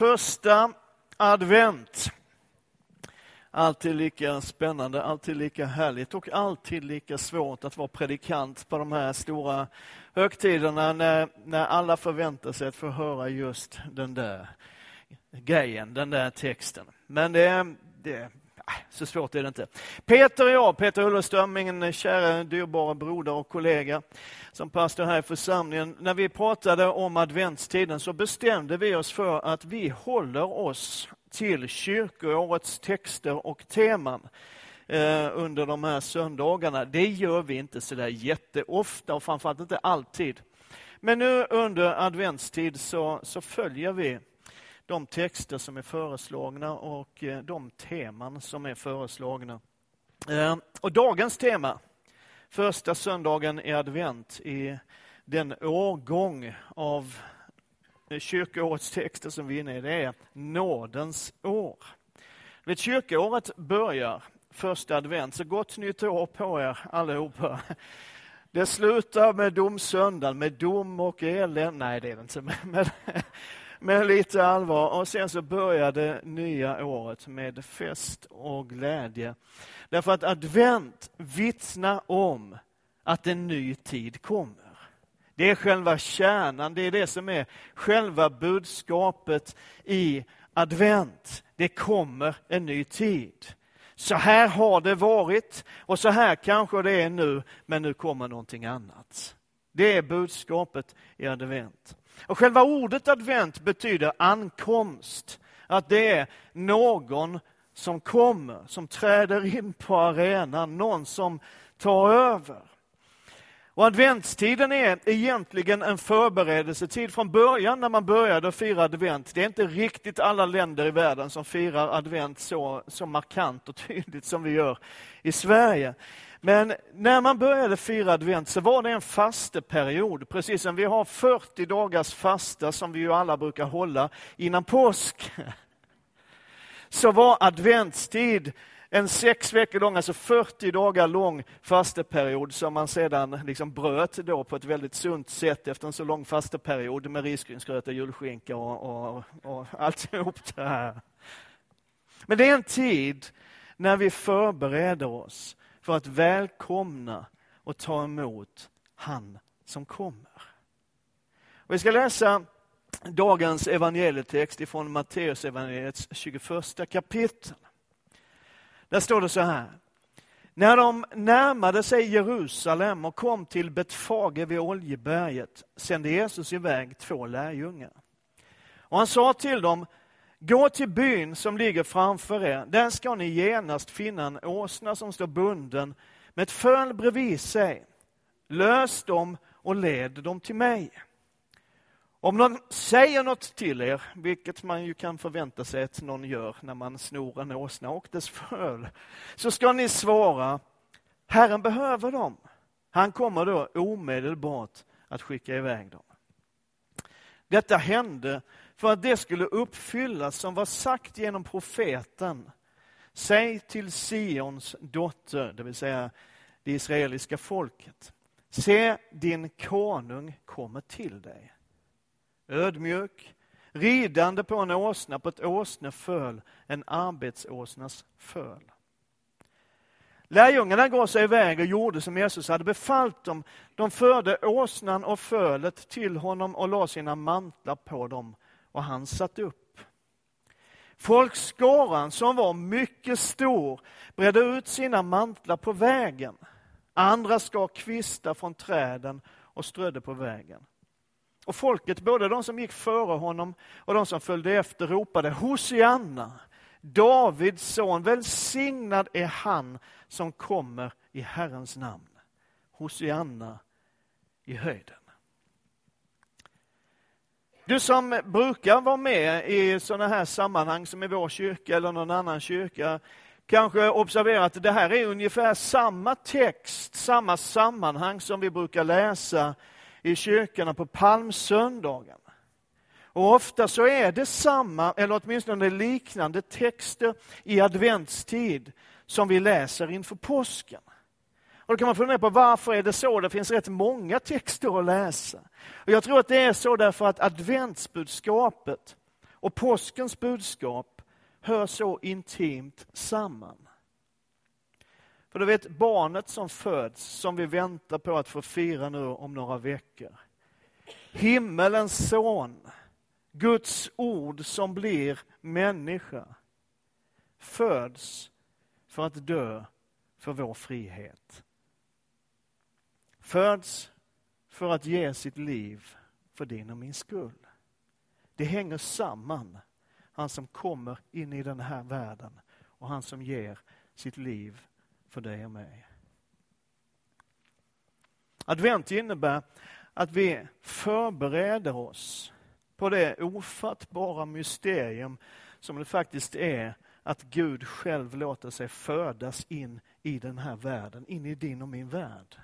Första advent. Alltid lika spännande, alltid lika härligt och alltid lika svårt att vara predikant på de här stora högtiderna när, när alla förväntar sig att få höra just den där grejen, den där texten. Men det, det så svårt är det inte. Peter och jag, Peter Ulleström, min kära dyrbara broder och kollega som pastor här i församlingen. När vi pratade om adventstiden så bestämde vi oss för att vi håller oss till kyrkoårets texter och teman eh, under de här söndagarna. Det gör vi inte så där jätteofta och framförallt inte alltid. Men nu under adventstid så, så följer vi de texter som är föreslagna och eh, de teman som är föreslagna. Eh, och dagens tema, första söndagen i advent, i den årgång av eh, kyrkoårets texter som vi är inne i, det är nådens år. Vid kyrkoåret börjar första advent, så gott nytt år på er allihopa. Det slutar med domsöndagen, med dom och elände. Nej, det är det inte. Men, med lite allvar. Och sen så börjar det nya året med fest och glädje. Därför att advent vittnar om att en ny tid kommer. Det är själva kärnan, det är det som är själva budskapet i advent. Det kommer en ny tid. Så här har det varit och så här kanske det är nu, men nu kommer någonting annat. Det är budskapet i advent. Och själva ordet advent betyder ankomst. Att det är någon som kommer, som träder in på arenan, någon som tar över. Och adventstiden är egentligen en förberedelsetid från början när man började fira advent. Det är inte riktigt alla länder i världen som firar advent så, så markant och tydligt som vi gör i Sverige. Men när man började fira advent så var det en fasteperiod, precis som vi har 40 dagars fasta som vi ju alla brukar hålla innan påsk. Så var adventstid en sex veckor lång, alltså 40 dagar lång fasteperiod som man sedan liksom bröt då på ett väldigt sunt sätt efter en så lång fasteperiod med risgrynsgröt och julskinka och, och, och alltihop det här. Men det är en tid när vi förbereder oss för att välkomna och ta emot han som kommer. Och vi ska läsa dagens evangelietext ifrån Matteus evangeliets 21 kapitel. Där står det så här. När de närmade sig Jerusalem och kom till Betfage vid Oljeberget sände Jesus iväg två lärjungar. Och han sa till dem, Gå till byn som ligger framför er. Där ska ni genast finna en åsna som står bunden med ett föl bredvid sig. Lös dem och led dem till mig. Om någon säger något till er, vilket man ju kan förvänta sig att någon gör när man snor en åsna och dess föl, så ska ni svara, Herren behöver dem. Han kommer då omedelbart att skicka iväg dem. Detta hände för att det skulle uppfyllas som var sagt genom profeten. Säg till Sions dotter, det vill säga det israeliska folket. Se, din konung kommer till dig. Ödmjuk, ridande på en åsna, på ett åsneföl, en arbetsåsnas föl. Lärjungarna gav sig iväg och gjorde som Jesus hade befallt dem. De förde åsnan och fölet till honom och la sina mantlar på dem och han satt upp. Folkskaran, som var mycket stor, bredde ut sina mantlar på vägen. Andra skar kvistar från träden och strödde på vägen. Och folket, både de som gick före honom och de som följde efter, ropade Hosianna, Davids son, välsignad är han som kommer i Herrens namn. Hosianna i höjden. Du som brukar vara med i sådana här sammanhang som i vår kyrka eller någon annan kyrka kanske observerar att det här är ungefär samma text, samma sammanhang som vi brukar läsa i kyrkorna på palmsöndagen. Och ofta så är det samma, eller åtminstone liknande texter i adventstid som vi läser inför påsken. Och då kan man fundera på varför är det så? Det finns rätt många texter att läsa. Och jag tror att det är så därför att adventsbudskapet och påskens budskap hör så intimt samman. För du vet, barnet som föds, som vi väntar på att få fira nu om några veckor. Himmelens son, Guds ord som blir människa, föds för att dö för vår frihet. Föds för att ge sitt liv för din och min skull. Det hänger samman, han som kommer in i den här världen och han som ger sitt liv för dig och mig. Advent innebär att vi förbereder oss på det ofattbara mysterium som det faktiskt är att Gud själv låter sig födas in i den här världen, in i din och min värld.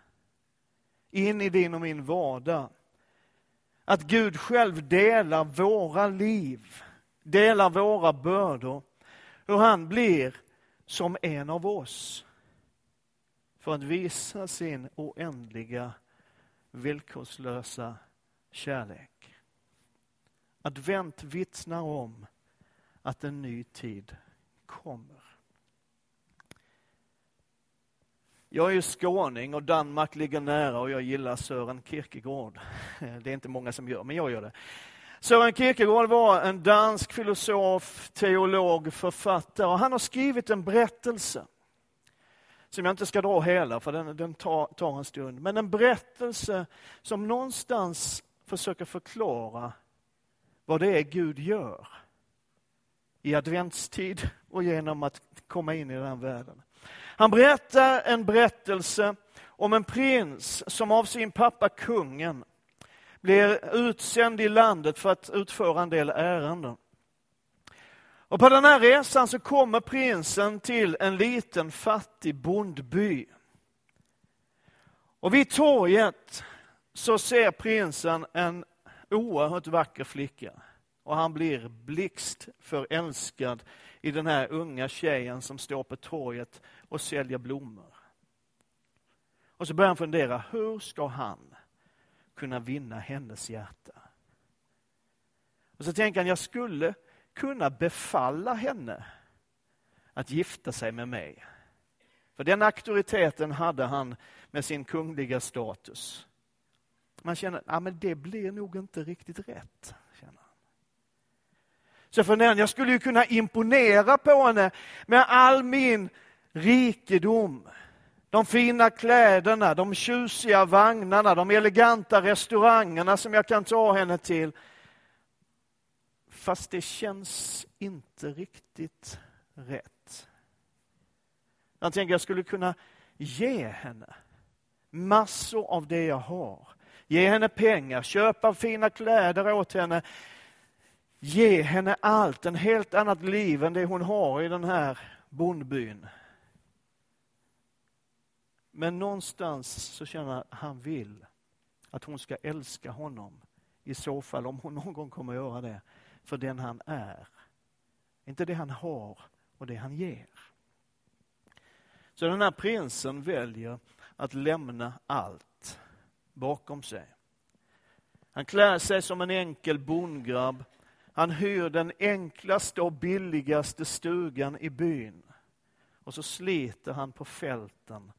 In i din och min vardag. Att Gud själv delar våra liv, delar våra bördor. Hur han blir som en av oss. För att visa sin oändliga, villkorslösa kärlek. Advent vittnar om att en ny tid kommer. Jag är ju skåning och Danmark ligger nära och jag gillar Sören Kierkegaard. Det är inte många som gör, men jag gör det. Sören Kierkegaard var en dansk filosof, teolog, författare och han har skrivit en berättelse som jag inte ska dra hela, för den, den tar, tar en stund. Men en berättelse som någonstans försöker förklara vad det är Gud gör i adventstid och genom att komma in i den världen. Han berättar en berättelse om en prins som av sin pappa kungen blir utsänd i landet för att utföra en del ärenden. Och på den här resan så kommer prinsen till en liten fattig bondby. Och vid torget så ser prinsen en oerhört vacker flicka. Och han blir blixt förälskad i den här unga tjejen som står på torget och säljer blommor. Och så börjar han fundera, hur ska han kunna vinna hennes hjärta? Och så tänker han, jag skulle kunna befalla henne att gifta sig med mig. För den auktoriteten hade han med sin kungliga status. Man känner att ja, det blir nog inte riktigt rätt. Så jag jag skulle ju kunna imponera på henne med all min rikedom. De fina kläderna, de tjusiga vagnarna, de eleganta restaurangerna som jag kan ta henne till. Fast det känns inte riktigt rätt. Jag tänker jag skulle kunna ge henne massor av det jag har. Ge henne pengar, köpa fina kläder åt henne. Ge henne allt, en helt annat liv än det hon har i den här bondbyn. Men någonstans så känner han vill att hon ska älska honom. I så fall, om hon någon gång kommer att göra det, för den han är. Inte det han har och det han ger. Så den här prinsen väljer att lämna allt bakom sig. Han klär sig som en enkel bondgrabb. Han hyr den enklaste och billigaste stugan i byn. Och så sliter han på fälten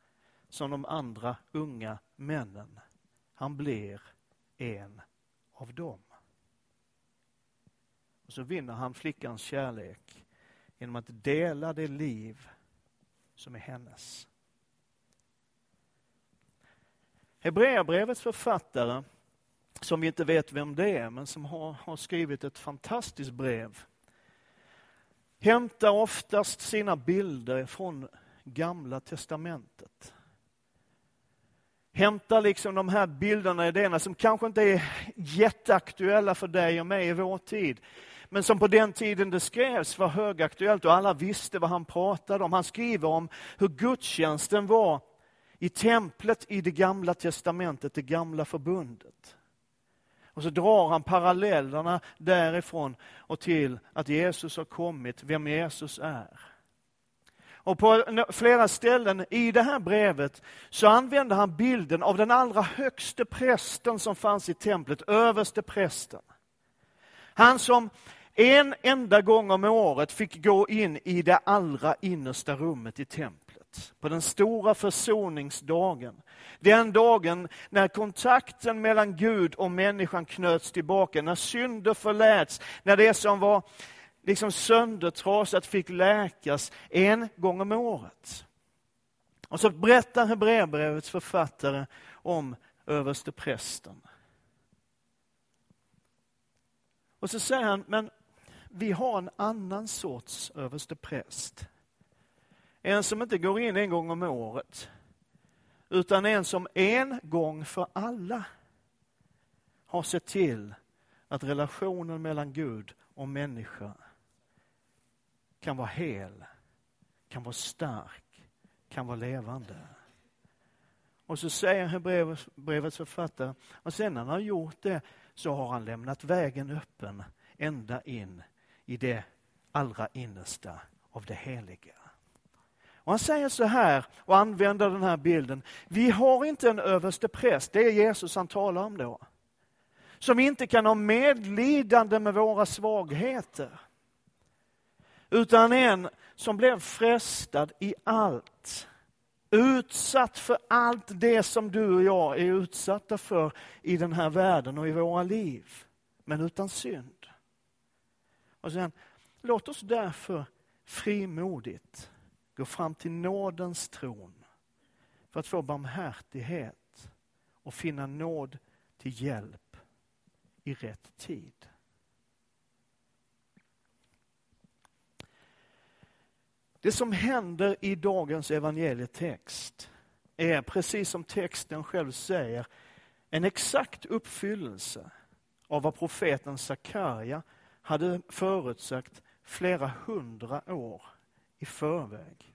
som de andra unga männen. Han blir en av dem. Och så vinner han flickans kärlek genom att dela det liv som är hennes. Hebreerbrevets författare, som vi inte vet vem det är, men som har, har skrivit ett fantastiskt brev, hämtar oftast sina bilder från Gamla testamentet hämtar liksom de här bilderna, och idéerna som kanske inte är jätteaktuella för dig och mig i vår tid. Men som på den tiden det skrevs var högaktuellt och alla visste vad han pratade om. Han skriver om hur gudstjänsten var i templet i det gamla testamentet, det gamla förbundet. Och så drar han parallellerna därifrån och till att Jesus har kommit, vem Jesus är. Och på flera ställen i det här brevet så använder han bilden av den allra högste prästen som fanns i templet, överste prästen. Han som en enda gång om året fick gå in i det allra innersta rummet i templet. På den stora försoningsdagen. Den dagen när kontakten mellan Gud och människan knöts tillbaka, när synder förläts, när det som var liksom söndertrasat fick läkas en gång om året. Och så berättar Hebreerbrevets författare om översteprästen. Och så säger han, men vi har en annan sorts överstepräst. En som inte går in en gång om året, utan en som en gång för alla har sett till att relationen mellan Gud och människa kan vara hel, kan vara stark, kan vara levande. Och så säger Hebreerbrevets författare, och sen när han har gjort det så har han lämnat vägen öppen ända in i det allra innersta av det heliga. Och han säger så här, och använder den här bilden. Vi har inte en överste präst, det är Jesus han talar om då. Som inte kan ha medlidande med våra svagheter. Utan en som blev frestad i allt. Utsatt för allt det som du och jag är utsatta för i den här världen och i våra liv. Men utan synd. Och sen, låt oss därför frimodigt gå fram till nådens tron för att få barmhärtighet och finna nåd till hjälp i rätt tid. Det som händer i dagens evangelietext är, precis som texten själv säger, en exakt uppfyllelse av vad profeten Sakarja hade förutsagt flera hundra år i förväg.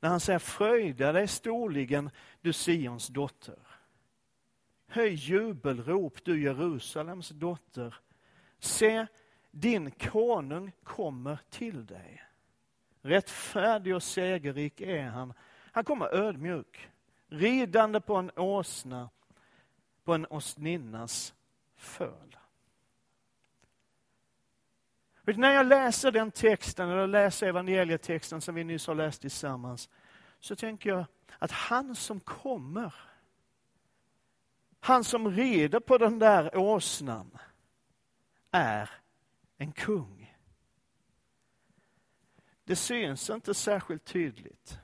När han säger fröjda dig storligen du Sions dotter. Höj jubelrop du Jerusalems dotter. Se, din konung kommer till dig. Rättfärdig och segerrik är han. Han kommer ödmjuk, ridande på en åsna, på en åsninnas föl. När jag läser den texten, eller läser evangelietexten som vi nyss har läst tillsammans, så tänker jag att han som kommer, han som rider på den där åsnan, är en kung. Det syns inte särskilt tydligt.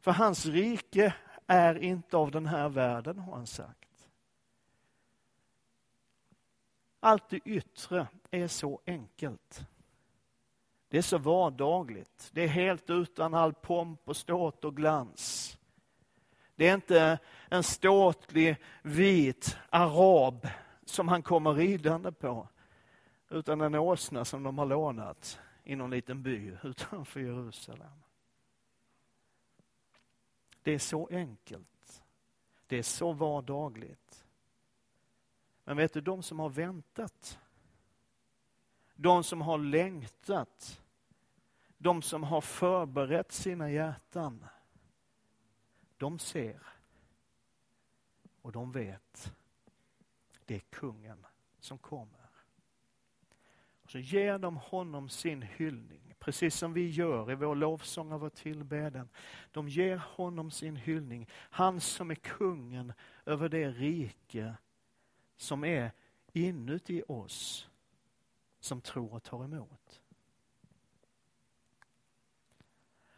För hans rike är inte av den här världen, har han sagt. Allt det yttre är så enkelt. Det är så vardagligt. Det är helt utan all pomp och ståt och glans. Det är inte en ståtlig vit arab som han kommer ridande på, utan en åsna som de har lånat i någon liten by utanför Jerusalem. Det är så enkelt. Det är så vardagligt. Men vet du, de som har väntat, de som har längtat, de som har förberett sina hjärtan, de ser och de vet. Det är kungen som kommer. så ger de honom sin hyllning, precis som vi gör i vår lovsång och vår tillbedjan. De ger honom sin hyllning, han som är kungen över det rike som är inuti oss som tror och tar emot.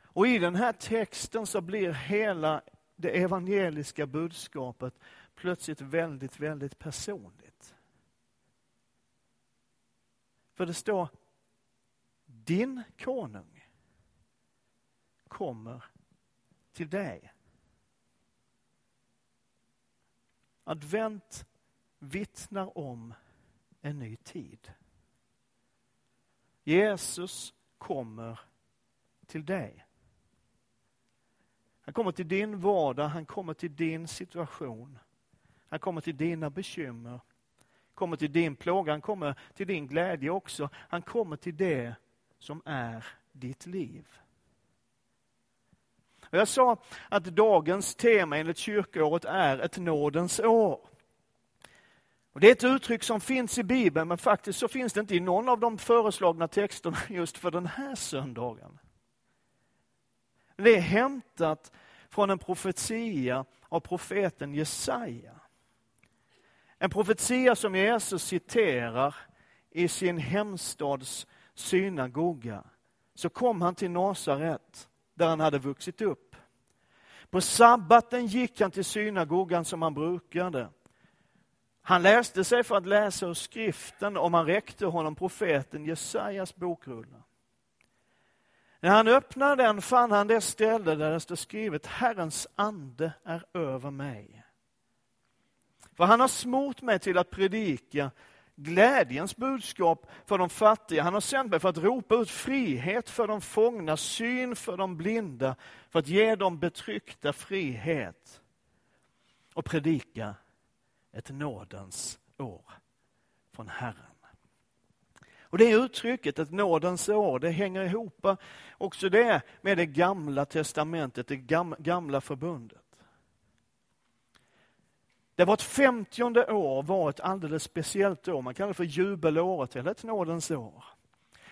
Och i den här texten så blir hela det evangeliska budskapet plötsligt väldigt, väldigt personligt. För det står, din konung kommer till dig. Advent vittnar om en ny tid. Jesus kommer till dig. Han kommer till din vardag, han kommer till din situation. Han kommer till dina bekymmer, kommer till din plåga, han kommer till din glädje också. Han kommer till det som är ditt liv. Och jag sa att dagens tema enligt kyrkoåret är ett nådens år. Och det är ett uttryck som finns i Bibeln, men faktiskt så finns det inte i någon av de föreslagna texterna just för den här söndagen. Det är hämtat från en profetia av profeten Jesaja. En profetia som Jesus citerar i sin hemstads synagoga. Så kom han till Nasaret, där han hade vuxit upp. På sabbaten gick han till synagogan som han brukade. Han läste sig för att läsa ur skriften och man räckte honom profeten Jesajas bokrulle. När han öppnade den fann han det ställe där det står skrivet Herrens ande är över mig. För han har smort mig till att predika glädjens budskap för de fattiga. Han har sänt mig för att ropa ut frihet för de fångna, syn för de blinda, för att ge dem betryckta frihet och predika ett nådens år från Herren. Och Det uttrycket, ett nådens år, det hänger ihop också det med det gamla testamentet, det gamla förbundet. Det var ett femtionde år var ett alldeles speciellt år. Man kallar det för jubelåret eller ett nådens år.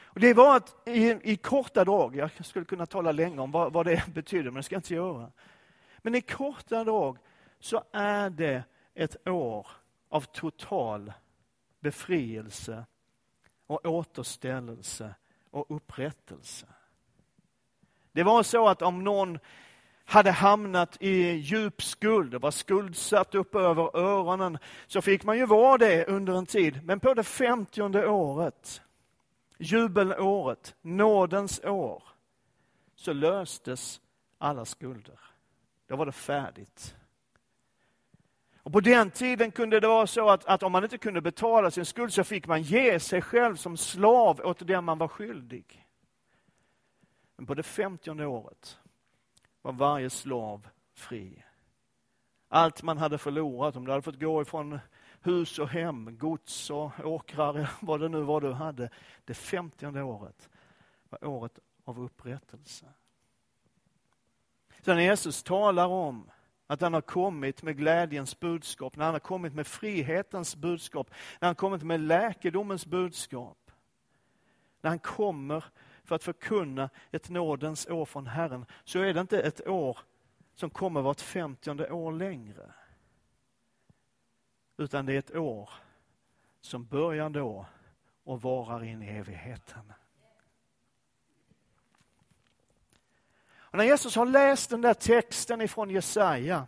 Och det var ett, i, i korta drag, jag skulle kunna tala länge om vad, vad det betyder, men det ska jag inte göra. Men i korta drag så är det ett år av total befrielse och återställelse och upprättelse. Det var så att om någon hade hamnat i djup skuld och var skuldsatt upp över öronen, så fick man ju vara det under en tid. Men på det femtionde året, jubelåret, nådens år, så löstes alla skulder. Då var det färdigt. Och på den tiden kunde det vara så att, att om man inte kunde betala sin skuld så fick man ge sig själv som slav åt den man var skyldig. Men på det femtionde året var varje slav fri. Allt man hade förlorat, om du hade fått gå ifrån hus och hem, gods och åkrar, vad det nu var du hade. Det femtionde året var året av upprättelse. Så när Jesus talar om att han har kommit med glädjens budskap, när han har kommit med frihetens budskap, när han har kommit med läkedomens budskap. När han kommer för att förkunna ett nådens år från Herren, så är det inte ett år som kommer vart femtionde år längre. Utan det är ett år som börjar då och varar in i evigheten. Och när Jesus har läst den där texten ifrån Jesaja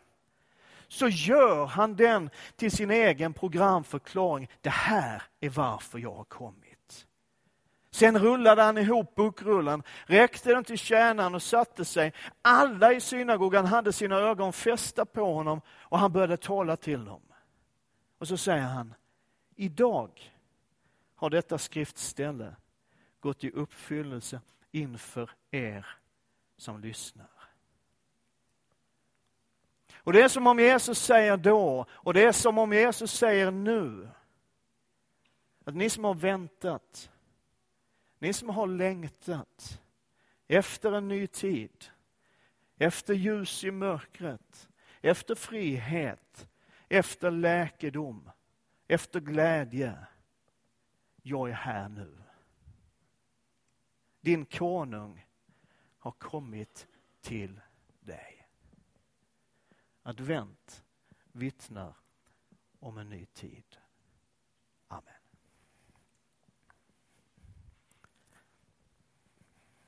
så gör han den till sin egen programförklaring. Det här är varför jag har kommit. Sen rullade han ihop bokrullen, räckte den till tjänaren och satte sig. Alla i synagogan hade sina ögon fästa på honom och han började tala till dem. Och så säger han, idag har detta skriftställe gått i uppfyllelse inför er som lyssnar. Och Det är som om Jesus säger då, och det är som om Jesus säger nu, att ni som har väntat, ni som har längtat efter en ny tid, efter ljus i mörkret, efter frihet, efter läkedom, efter glädje. Jag är här nu. Din konung har kommit till dig. Advent vittnar om en ny tid.